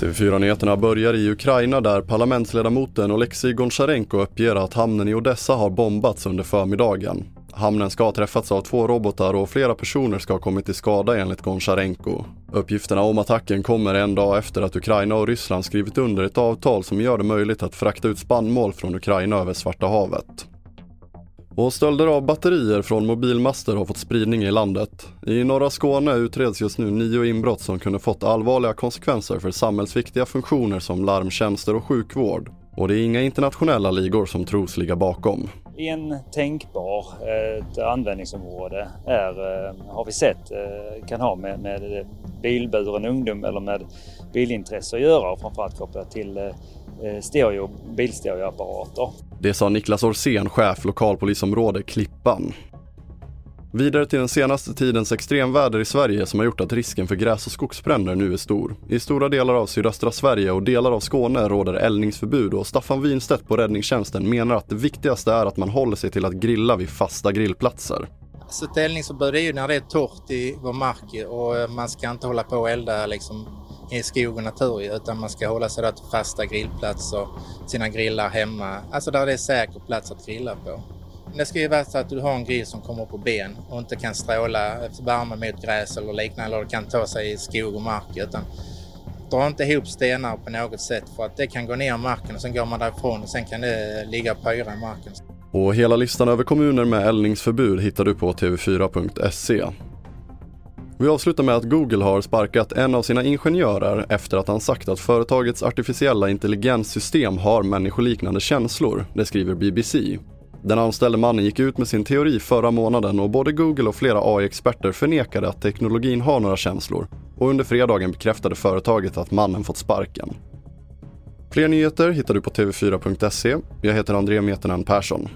TV4-nyheterna börjar i Ukraina där parlamentsledamoten Oleksij Goncharenko uppger att hamnen i Odessa har bombats under förmiddagen. Hamnen ska ha träffats av två robotar och flera personer ska ha kommit till skada enligt Goncharenko. Uppgifterna om attacken kommer en dag efter att Ukraina och Ryssland skrivit under ett avtal som gör det möjligt att frakta ut spannmål från Ukraina över Svarta havet. Och stölder av batterier från mobilmaster har fått spridning i landet. I norra Skåne utreds just nu nio inbrott som kunde fått allvarliga konsekvenser för samhällsviktiga funktioner som larmtjänster och sjukvård. Och det är inga internationella ligor som tros ligga bakom. En tänkbar ett användningsområde är, eh, har vi sett, eh, kan ha med, med bilburen ungdom eller med bilintresse att göra och framförallt kopplat till stereo, bilstereoapparater. Det sa Niklas Orsén, chef lokalpolisområde Klippan. Vidare till den senaste tidens extremväder i Sverige som har gjort att risken för gräs och skogsbränder nu är stor. I stora delar av sydöstra Sverige och delar av Skåne råder eldningsförbud och Staffan Winstedt på räddningstjänsten menar att det viktigaste är att man håller sig till att grilla vid fasta grillplatser. Så ett eldningsförbud är ju när det är torrt i vår mark och eh, man ska inte hålla på och elda liksom i skog och natur utan man ska hålla sig till fasta grillplatser, sina grillar hemma, alltså där det är säker plats att grilla på. Det ska ju vara så att du har en grill som kommer på ben och inte kan stråla eh, värme mot gräs eller liknande eller kan ta sig i skog och mark utan dra inte ihop stenar på något sätt för att det kan gå ner i marken och sen går man därifrån och sen kan det eh, ligga och pyra i marken. Och hela listan över kommuner med eldningsförbud hittar du på tv4.se. Vi avslutar med att Google har sparkat en av sina ingenjörer efter att han sagt att företagets artificiella intelligenssystem har människoliknande känslor, det skriver BBC. Den anställde mannen gick ut med sin teori förra månaden och både Google och flera AI-experter förnekade att teknologin har några känslor och under fredagen bekräftade företaget att mannen fått sparken. Fler nyheter hittar du på tv4.se. Jag heter André Metenen Persson.